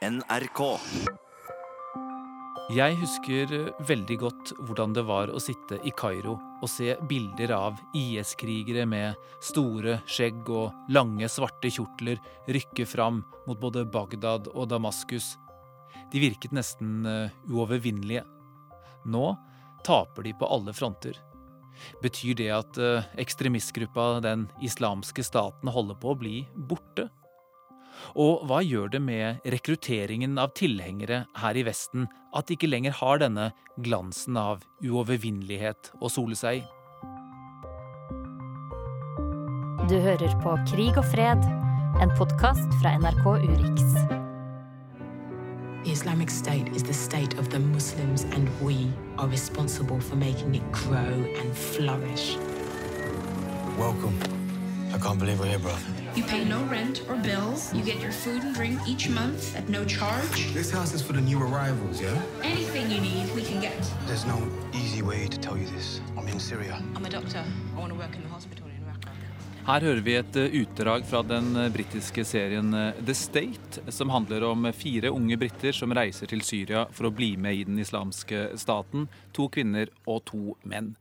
NRK. Jeg husker veldig godt hvordan det var å sitte i Kairo og se bilder av IS-krigere med store skjegg og lange, svarte kjortler rykke fram mot både Bagdad og Damaskus. De virket nesten eh, uovervinnelige. Nå taper de på alle fronter. Betyr det at eh, ekstremistgruppa Den islamske staten holder på å bli borte? Og hva gjør det med rekrutteringen av tilhengere her i Vesten at de ikke lenger har denne glansen av uovervinnelighet å sole seg i? Du hører på Krig og fred, en podkast fra NRK Urix. The Islamic State is the state of the Muslims, and we are responsible for making it grow and flourish. Welcome. I can't believe we're here, bro. You pay no rent or bills. You get your food and drink each month at no charge. This house is for the new arrivals, yeah? Anything you need, we can get. There's no easy way to tell you this. I'm in Syria. I'm a doctor. I want to work in the hospital in Raqqa. Her hører vi et eh, utdrag fra den eh, britiske serien eh, The State, som handler om fire unge briter som reiser til Syria for å bli med i den islamske staten. To kvinner og to menn.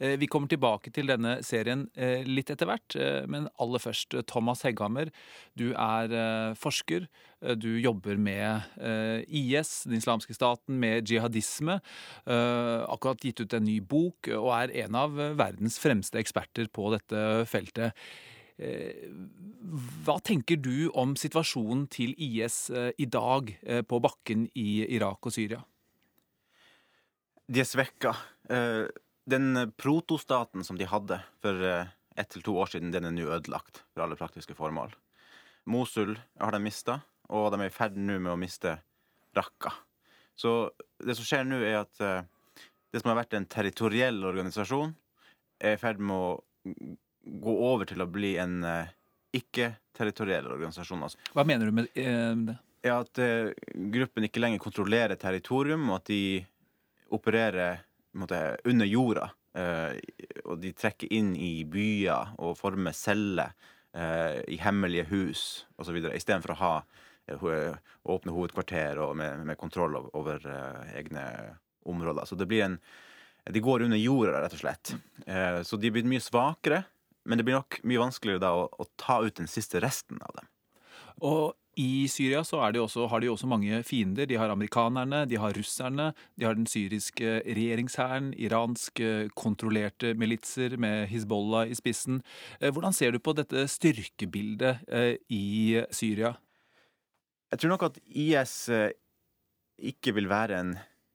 Vi kommer tilbake til denne serien litt etter hvert, men aller først Thomas Hegghammer. Du er forsker. Eh, Du jobber med eh, IS, den islamske staten, med jihadisme. Eh, Akkurat gitt ut en ny bok og er en av verdens fremste eksperter på dette feltet. Hva tenker du om situasjonen til IS i dag på bakken i Irak og Syria? De er svekka. Den protostaten som de hadde for ett til to år siden, den er nå ødelagt for alle praktiske formål. Mosul har de mista, og de er i ferd nå med å miste Raqqa. Så det som skjer nå, er at eh, det som har vært en territoriell organisasjon, er i ferd med å gå over til å bli en eh, ikke-territoriell organisasjon. Altså Hva mener du med eh, det? Ja, at gruppen ikke lenger kontrollerer territorium, og at de opererer måte, under jorda. Og de trekker inn i byer og former celler i hemmelige hus osv. Istedenfor å ha åpne hovedkvarter og med, med kontroll ov- over eh, egne områder. Så det blir en De går under jorda, rett og slett. Eh, så de blir mye svakere. Men det blir nok mye vanskeligere da å, å ta ut den siste resten av dem. Og i Syria så det også, har de også mange fiender. De har amerikanerne, de har russerne, de har den syriske regjeringshæren, iransk eh, kontrollerte militser med Hizbollah i spissen. Eh, Hvordan ser du på dette styrkebildet eh, i Syria? Jeg tror nok at IS eh, ikke vil være en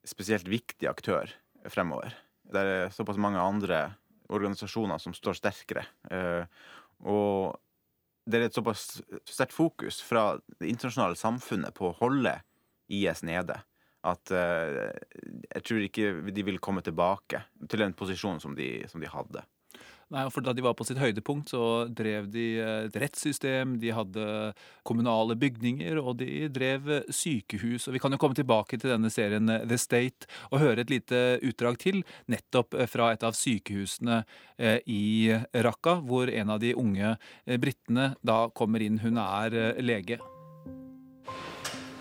spesielt viktig aktør fremover. Det er såpass mange andre organisasjoner som står sterkere. Eh, Og det er et såpass sterkt fokus fra det internasjonale samfunnet på å holde IS nede at eh, jeg tror ikke de vil komme tilbake til den posisjonen som de, som de hadde. Nei, for Da de var på sitt høydepunkt, så drev de eh, et rettssystem, de hadde kommunale bygninger, og de drev eh, sykehus. Og Vi kan jo komme tilbake til denne serien eh, The State og høre et lite utdrag til, nettopp eh, fra et av sykehusene eh, i Raqqa, hvor en av de unge eh, britene da kommer inn. Hun er eh, lege.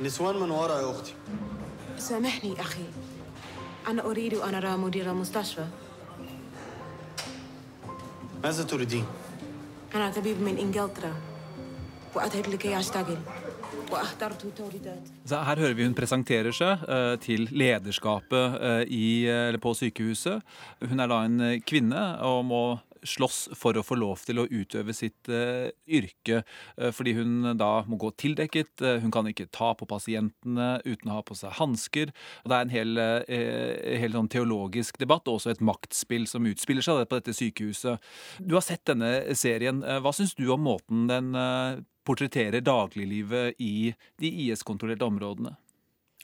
نسوان من ورا يا اختي سامحني أخي أنا أريد أن أرى مدير المستشفى ماذا تريدين؟ أنا طبيب من إنجلترا وأذهب لكي أشتغل واخترت توليدات Så her hører vi hun presenterer seg eh, til lederskapet eh, i, eller på sykehuset. Hun er da en eh, kvinne og må slåss for å få lov til å utøve sitt uh, yrke, uh, fordi hun da må gå tildekket. Uh, hun kan ikke ta på pasientene uten å ha på seg hansker. Det er en hel, hel sånn teologisk debatt, og også et maktspill som utspiller seg på dette sykehuset. Du har sett denne serien. Hva syns du om måten den portretterer dagliglivet i de IS-kontrollerte områdene?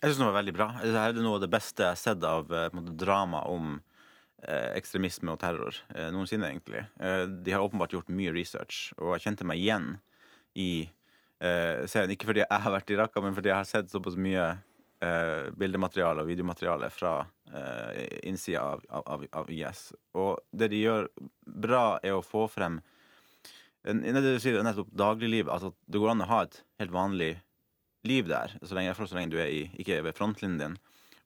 Jeg syns den var veldig bra. Dette er noe av det beste jeg har sett av måte, drama om ekstremisme og terror eh, noensinne, egentlig. Eh, de har åpenbart gjort mye research, og jeg kjente meg igjen i eh, serien. Ikke fordi jeg har vært i Raqqa, men fordi jeg har sett såpass mye eh, bildemateriale og videomateriale fra eh, innsida av, av, av IS. Og det de gjør bra, er å få frem det du sier, nettopp dagliglivet. Altså, det går an å ha et helt vanlig liv der, så lenge, så lenge du er i, ikke ved frontlinjen din.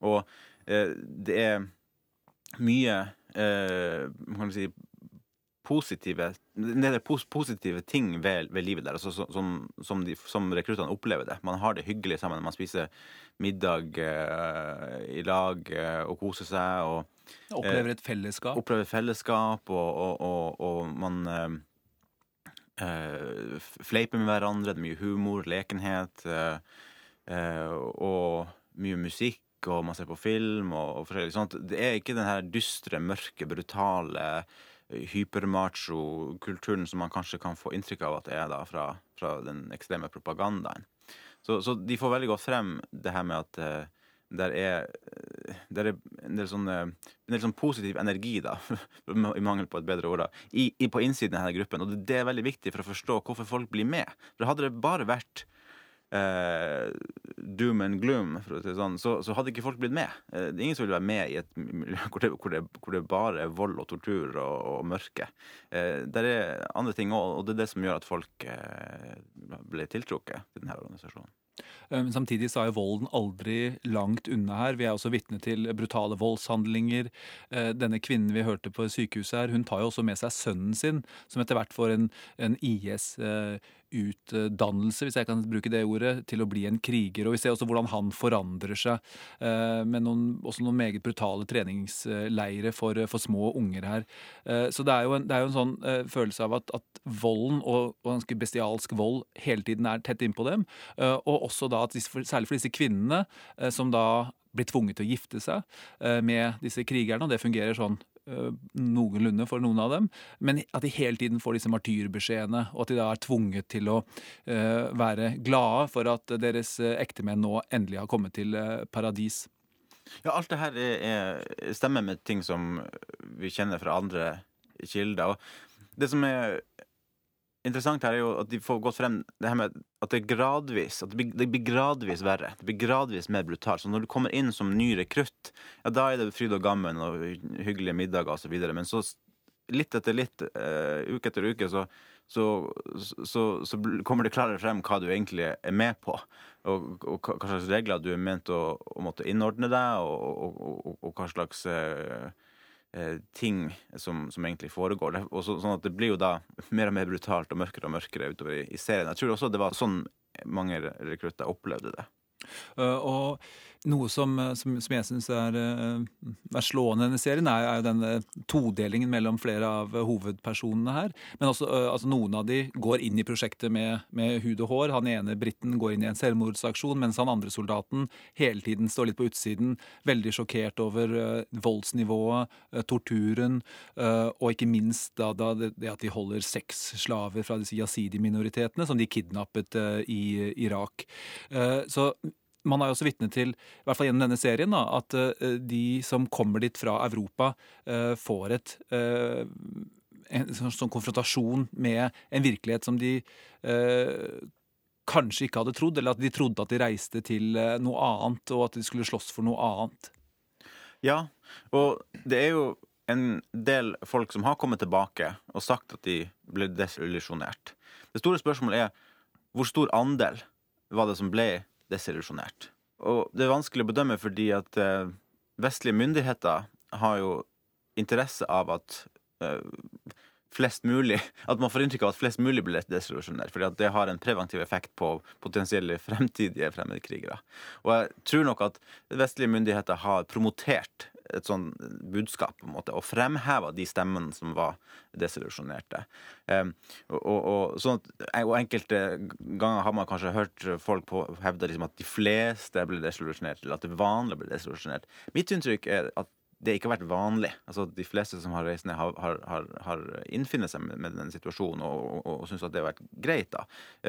Og eh, det er mye eh, kan si, positive pos positive ting ved, ved livet der, altså, så- som, som, de, som rekruttene opplever det. Man har det hyggelig sammen. Man spiser middag eh, i lag eh, og koser seg. og Opplever et fellesskap. opplever fellesskap, og, og, og, og man f- fleiper med hverandre. Det er mye humor, lekenhet, eh, og mye musikk, og man ser på film og, og forskjellig sånt. Det er ikke den her dystre, mørke, brutale eh, hypermacho-kulturen som man kanskje kan få inntrykk av at det er da fra, fra den ekstreme propagandaen. Så, så de får veldig godt frem det her med at eh, der er, eh, der er en del sånn en del sånn positiv energi, da, i mangel på et bedre ord, da, i, i, på innsiden av denne gruppen. Og det, det er veldig viktig for å forstå hvorfor folk blir med. For hadde det bare vært eh, doom and gloom, si sånn, så, så hadde ikke folk blitt med. Eh, det er ingen som vil være med i et miljø hvor det, hvor det, hvor det bare er vold og tortur og, og mørke. Eh, det er andre ting òg, og det er det som gjør at folk eh, ble tiltrukket til denne organisasjonen. Eh, Men samtidig så er jo volden aldri langt unna her. Vi er også vitne til brutale voldshandlinger. Eh, Denne kvinnen vi hørte på sykehuset her, hun tar jo også med seg sønnen sin, som etter hvert får en, en IS-utdannelse, hvis jeg kan bruke det ordet, til å bli en kriger. Og vi ser også hvordan han forandrer seg, eh, med noen, også noen meget brutale treningsleire for, for små unger her. Eh, Så det er jo en, er jo en sånn eh, følelse av at, at volden, og, og ganske bestialsk vold, hele tiden er tett innpå dem. Og også da at disse, særlig for disse kvinnene, som da blir tvunget til å gifte seg med disse krigerne, og det fungerer sånn noenlunde for noen av dem, men at de hele tiden får disse martyrbeskjedene, og at de da er tvunget til å uh, være glade for at deres eh, ektemenn nå endelig har kommet til eh, paradis. Ja, alt det her er, er, stemmer med ting som vi kjenner fra andre kilder. Og det som er interessant her, er jo at de får gått frem det her med at det gradvis at det blir, det blir gradvis verre. Det blir gradvis mer brutalt. Så når du kommer inn som ny rekrutt, ja, da er det fryd og gammen og hyggelige middager osv. Men så litt etter litt, uh, uke etter uke, så, så, så, så kommer det klarere frem hva du egentlig er med på. Og, og hva slags regler du er ment å, å måtte innordne deg, og, og, og, hva slags eh, ting som, som egentlig foregår. Og så, sånn at det blir jo da mer og mer brutalt og mørkere og mørkere utover i, i serien. Jeg tror også det var sånn mange rekrutter opplevde det. Uh, Og noe som, eh, som, som jeg syns er, eh, er slående i denne serien, er, er denne todelingen mellom flere av eh, hovedpersonene her. Men også eh, altså noen av de går inn i prosjektet med, med hud og hår. Han ene briten går inn i en selvmordsaksjon, mens han andre soldaten hele tiden står litt på utsiden, veldig sjokkert over eh, voldsnivået, eh, torturen, eh, og ikke minst da, da det, at de holder seks slaver fra disse yazidi-minoritetene, som de kidnappet eh, i Irak. Eh, så man er jo også vitne til, i hvert fall gjennom denne serien, da, at eh, de som kommer dit fra Europa, eh, får et eh, en sånn, sånn konfrontasjon med en virkelighet som de kanskje ikke hadde trodd, eller at de trodde at de reiste til noe annet, og at de skulle slåss for noe annet. Ja, og det er jo en del folk som har kommet tilbake og sagt at de ble desillusjonert. Det store spørsmålet er hvor stor andel var det som ble desillusjonert? Og det er vanskelig å bedømme fordi at eh, vestlige myndigheter har jo interesse av at eh, flest mulig At man får inntrykk av at flest mulig blir desillusjonert. fordi at det har en preventiv effekt på potensielle fremtidige fremmedkrigere. Og jeg tror nok at vestlige myndigheter har promotert et sånn budskap på en måte, og fremheva de stemmene som var desillusjonerte. Um, og, og, og, og enkelte ganger har man kanskje hørt folk på, hevde liksom at de fleste ble desillusjonert, eller at det vanlige ble desillusjonert. Mitt inntrykk er at det ikke har vært vanlig. Altså De fleste som har reist ned, har, har, har, har innfinnet seg med, med den situasjonen og, og, og syns at det har vært greit. da.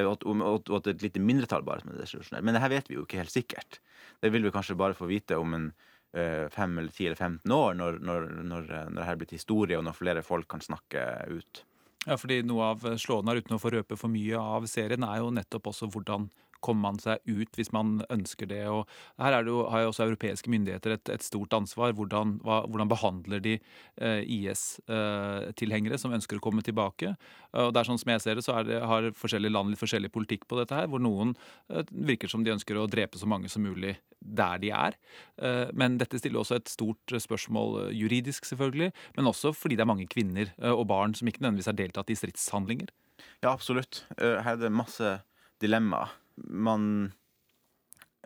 Og, at- og, og at et lite mindretall bare som er desillusjonert. Men det her vet vi jo ikke helt sikkert. Det vil vi kanskje bare få vite om en eh, fem eller ti eller 15 år, når, når, når, eh, når det her er blitt historie, og når flere folk kan snakke ut. Ja, fordi Noe av slående her, uten å få røpe for mye av serien, er jo nettopp også hvordan kommer man seg ut hvis man ønsker det? Og her er det jo, har jo også europeiske myndigheter et, et stort ansvar. Hvordan, hva, hvordan behandler de eh, IS-tilhengere som ønsker å komme tilbake? Og det er sånn som jeg ser det, så det, har forskjellige land litt forskjellig politikk på dette her, hvor noen eh, virker som de ønsker å drepe så mange som mulig der de er. Eh, men dette stiller også et stort spørsmål eh, juridisk, selvfølgelig, men også fordi det er mange kvinner eh, og barn som ikke nødvendigvis har deltatt i stridshandlinger. Ja, absolutt. Her er det masse dilemmaer. Man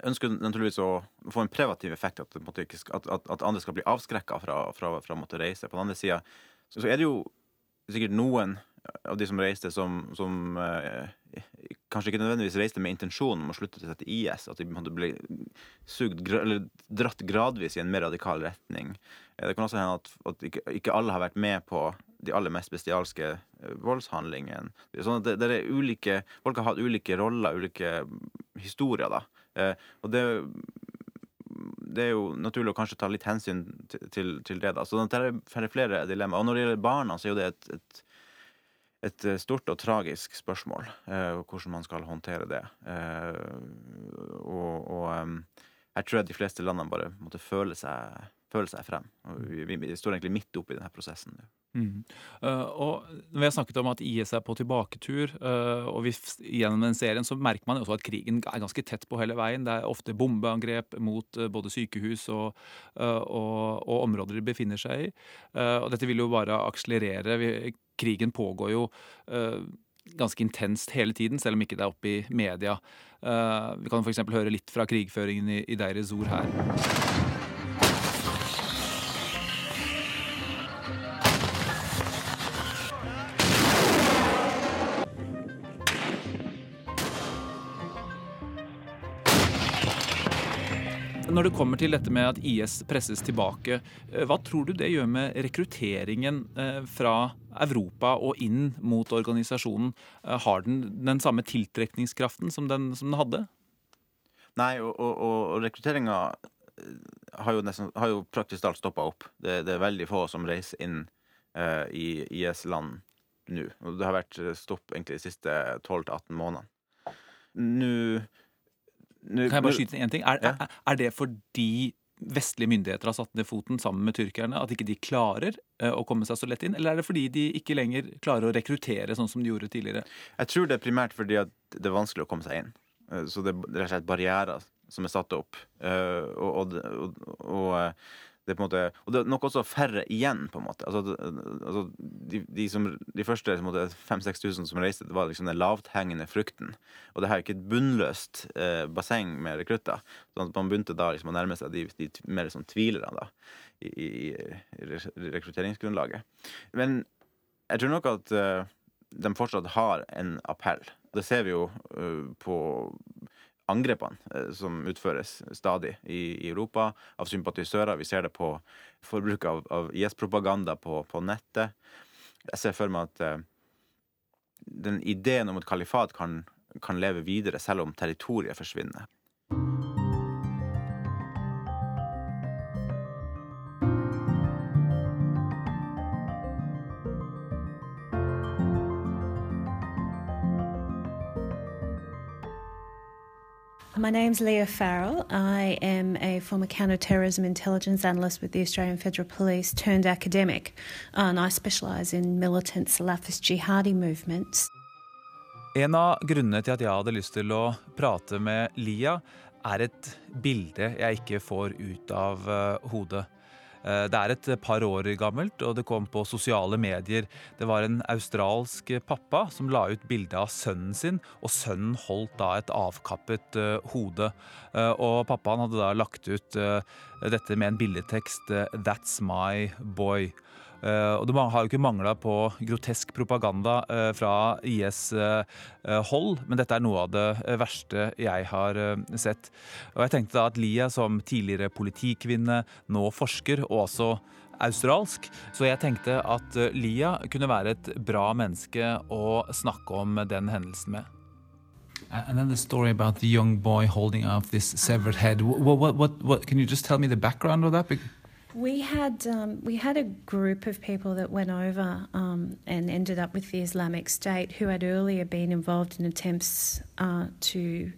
ønsker naturligvis å få en preventiv effekt, at, at, at andre skal bli avskrekka fra, fra, fra, å reise. På den andre sida så er det jo sikkert noen av de som reiste, som, som eh, kanskje ikke nødvendigvis reiste med intensjon om å slutte til IS. At de ble sugd, eller dratt gradvis i en mer radikal retning. Eh, det kan også hende at, at ikke, ikke, alle har vært med på de aller mest bestialske eh, voldshandlingene. Sånn at det, det, ulike, Folk har hatt ulike roller, ulike historier. da. Eh, og det det er jo naturlig å kanskje ta litt hensyn til, til, det. da. Så det er flere dilemmaer. Og når det gjelder barna, så er jo det et, et et eh, stort og tragisk spørsmål, eh, hvordan man skal håndtere det. Eh, og, og jeg tror jeg de fleste landene bare måtte føle seg, føle seg frem. Og vi, vi, står egentlig midt oppe i denne prosessen. Mm. Uh, og Vi har snakket om at IS er på tilbaketur, uh, og vi, gjennom den serien så merker man også at krigen er ganske tett på hele veien. Det er ofte bombeangrep mot uh, både sykehus og, og, og, områder de befinner seg i. og Dette vil jo bare akselerere. Vi, krigen pågår jo ganske intenst hele tiden, selv om ikke det er oppe i media. vi kan f.eks. høre litt fra krigføringen i, i Deir Zor her. Når det kommer til dette med at IS presses tilbake, eh, hva tror du det gjør med rekrutteringen eh, fra Europa og inn mot organisasjonen? Eh, har den den samme tiltrekningskraften som den, som den hadde? Nei, og, og, og rekrutteringa har, har, jo praktisk talt stoppa opp. Det, det, er veldig få som reiser inn uh, i IS-land nå. Og det har vært stopp egentlig de siste 12-18 månedene. Nå kan jeg bare skyte inn én ting? Er, ja. er, er, det fordi vestlige myndigheter har satt ned foten sammen med tyrkerne, at ikke de klarer uh, å komme seg så lett inn? Eller er det fordi de ikke lenger klarer å rekruttere sånn som de gjorde tidligere? Jeg tror det er primært fordi at det er vanskelig å komme seg inn. Uh, så det er rett og slett barrierer som er satt opp. Og, og, og, og det er på en måte, og det er nok også færre igjen, på en måte. Altså, altså de, de, som, de, første 5000-6000 som reiste, det var liksom den lavthengende frukten. Og det her er ikke et bunnløst eh, basseng med rekrutter. sånn man begynte da liksom å nærme seg de, de mer sånn tvilerne i, i, i, rekrutteringsgrunnlaget. Men jeg tror nok at uh, de fortsatt har en appell. Det ser vi jo uh, på angrepene eh, som utføres stadig i, Europa av sympatisører. Vi ser det på forbruk av, IS-propaganda på, på, nettet. Jeg ser for meg at uh, den ideen om et kalifat kan, kan leve videre selv om territoriet forsvinner. My name's Leah Farrell. I am a former counter-terrorism intelligence analyst with the Australian Federal Police turned academic, and I specialise in militant Salafist jihadi movements. En av grunnene til at jeg hadde lyst til å prate med Lia, er et bilde jeg ikke får ut av uh, hodet. Eh, det er et par år gammelt, og det kom på sosiale medier. Det var en australsk pappa som la ut bilde av sønnen sin, og sønnen holdt da et avkappet uh, hode. Uh, og pappaen hadde da lagt ut dette med en billedtekst 'That's my boy'. Uh, og det har jo ikke mangla på grotesk propaganda uh, fra IS-hold, uh, men dette er noe av det verste jeg har sett. Og jeg tenkte da at Lia som tidligere politikvinne, nå forsker, og også australsk, så jeg tenkte at Lia kunne være et bra menneske å snakke om den hendelsen med. And then the story about the young boy holding off this severed head. What, what, what, what, can you just tell me the background of that? We had um, we had a group of people that went over um, and ended up with the Islamic State who had earlier been involved in attempts uh, to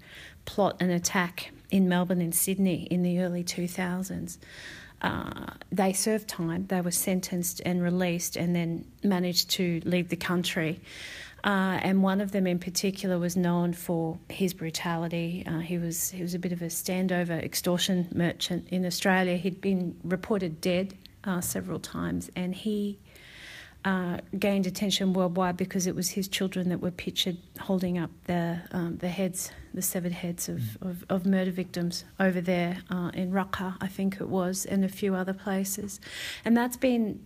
plot an attack in Melbourne and Sydney in the early 2000s. Uh, they served time, they were sentenced and released, and then managed to leave the country. Uh, and one of them in particular was known for his brutality. Uh, he was he was a bit of a standover extortion merchant in Australia. He'd been reported dead uh, several times, and he uh, gained attention worldwide because it was his children that were pictured holding up the um, the heads, the severed heads of, of, of murder victims over there uh, in Raqqa, I think it was, and a few other places, and that's been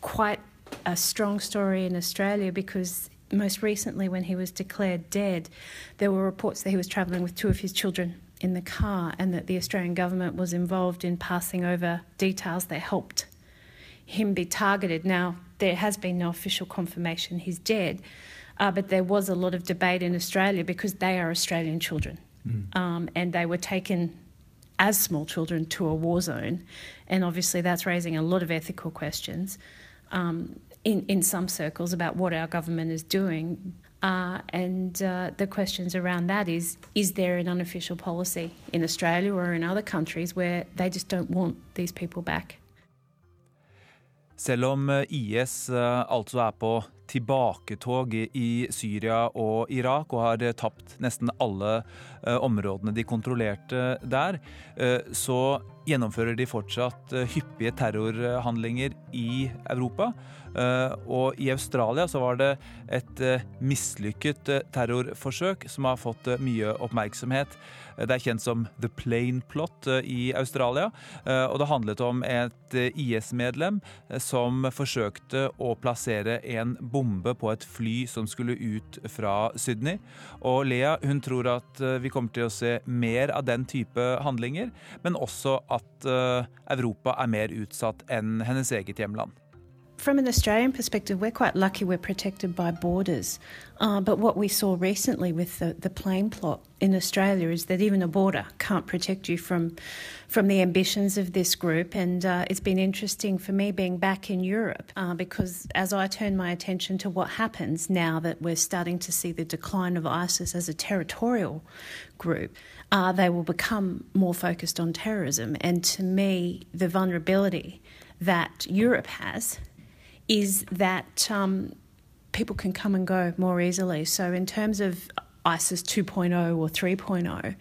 quite a strong story in Australia because most recently, when he was declared dead, there were reports that he was travelling with two of his children in the car and that the Australian government was involved in passing over details that helped him be targeted. Now, there has been no official confirmation he's dead, uh, but there was a lot of debate in Australia because they are Australian children mm. um, and they were taken as small children to a war zone, and obviously that's raising a lot of ethical questions um, in, in some circles about what our government is doing. Uh, and uh, the questions around that is is there an unofficial policy in Australia or in other countries where they just don't want these people back? Selv om eh, IS eh, altså er på tilbaketog i Syria og Irak og har tapt nesten alle eh, områdene de kontrollerte der, så gjennomfører de fortsatt hyppige terrorhandlinger i Europa. Eh, og i Australia så var det et eh, mislykket eh, terrorforsøk som har fått mye oppmerksomhet. Det er kjent som The Plane Plot i Australia. Og det handlet om et IS-medlem som forsøkte å plassere en bombe på et fly som skulle ut fra Sydney. Og Lea hun tror at vi kommer til å se mer av den type handlinger, men også at Europa er mer utsatt enn hennes eget hjemland. From an Australian perspective, we're quite lucky we're protected by borders. Uh, but what we saw recently with the, the plane plot in Australia is that even a border can't protect you from, from the ambitions of this group. And uh, it's been interesting for me being back in Europe uh, because as I turn my attention to what happens now that we're starting to see the decline of ISIS as a territorial group, uh, they will become more focused on terrorism. And to me, the vulnerability that Europe has is that um, people can come and go more easily. So, in terms of ISIS 2.0 or 3.0,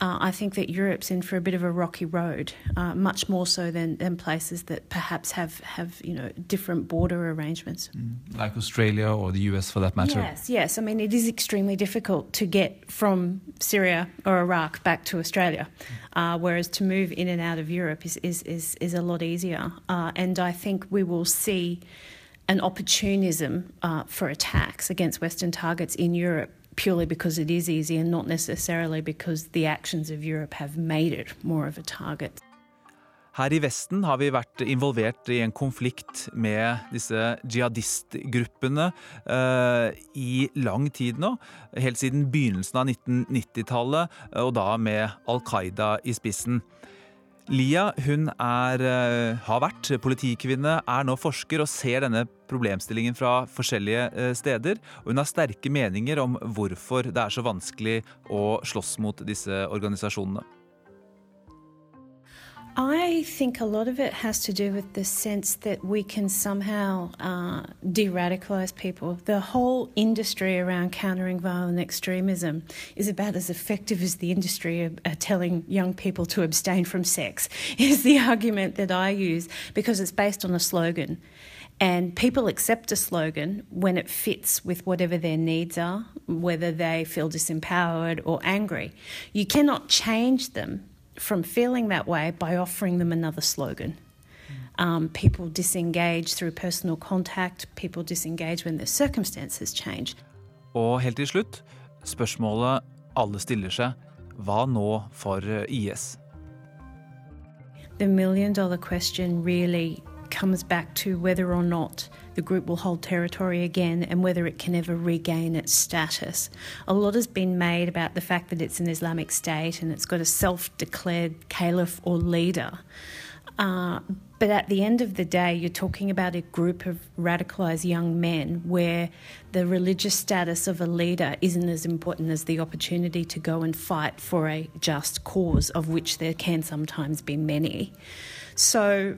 uh, I think that Europe's in for a bit of a rocky road, uh, much more so than, than places that perhaps have, have you know different border arrangements, mm. like Australia or the US for that matter. Yes, yes. I mean, it is extremely difficult to get from Syria or Iraq back to Australia, uh, whereas to move in and out of Europe is is is, is a lot easier. Uh, and I think we will see an opportunism uh, for attacks against Western targets in Europe purely because it is easy and not necessarily because the actions of Europe have made it more of a target. Her i Vesten har vi vært involvert i en konflikt med disse jihadistgruppene uh, i lang tid nå. Helt siden begynnelsen av 1990-tallet, og da med Al Qaida i spissen. Lia hun er, eh, har vært politikvinne, er nå forsker og ser denne problemstillingen fra forskjellige eh, steder. Og hun har sterke meninger om hvorfor det er så vanskelig å slåss mot disse organisasjonene. I think a lot of it has to do with the sense that we can somehow uh, de radicalise people. The whole industry around countering violent extremism is about as effective as the industry of uh, telling young people to abstain from sex, is the argument that I use because it's based on a slogan. And people accept a slogan when it fits with whatever their needs are, whether they feel disempowered or angry. You cannot change them from feeling that way by offering them another slogan. Um, people disengage through personal contact, people disengage when their circumstances change. Og helt til slutt, spørsmålet alle stiller seg, hva nå for eh, IS? The million dollar question really comes back to whether or not the group will hold territory again and whether it can ever regain its status. A lot has been made about the fact that it's an Islamic state and it's got a self declared caliph or leader. Uh, but at the end of the day, you're talking about a group of radicalised young men where the religious status of a leader isn't as important as the opportunity to go and fight for a just cause, of which there can sometimes be many. So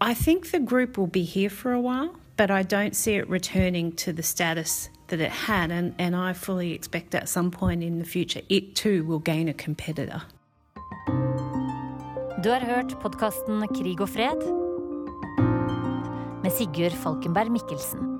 I think the group will be here for a while, but I don't see it returning to the status that it had, and, and I fully expect at some point in the future it too will gain a competitor. Du har hørt podkasten Krig og fred med Sigurd Falkenberg Mikkelsen.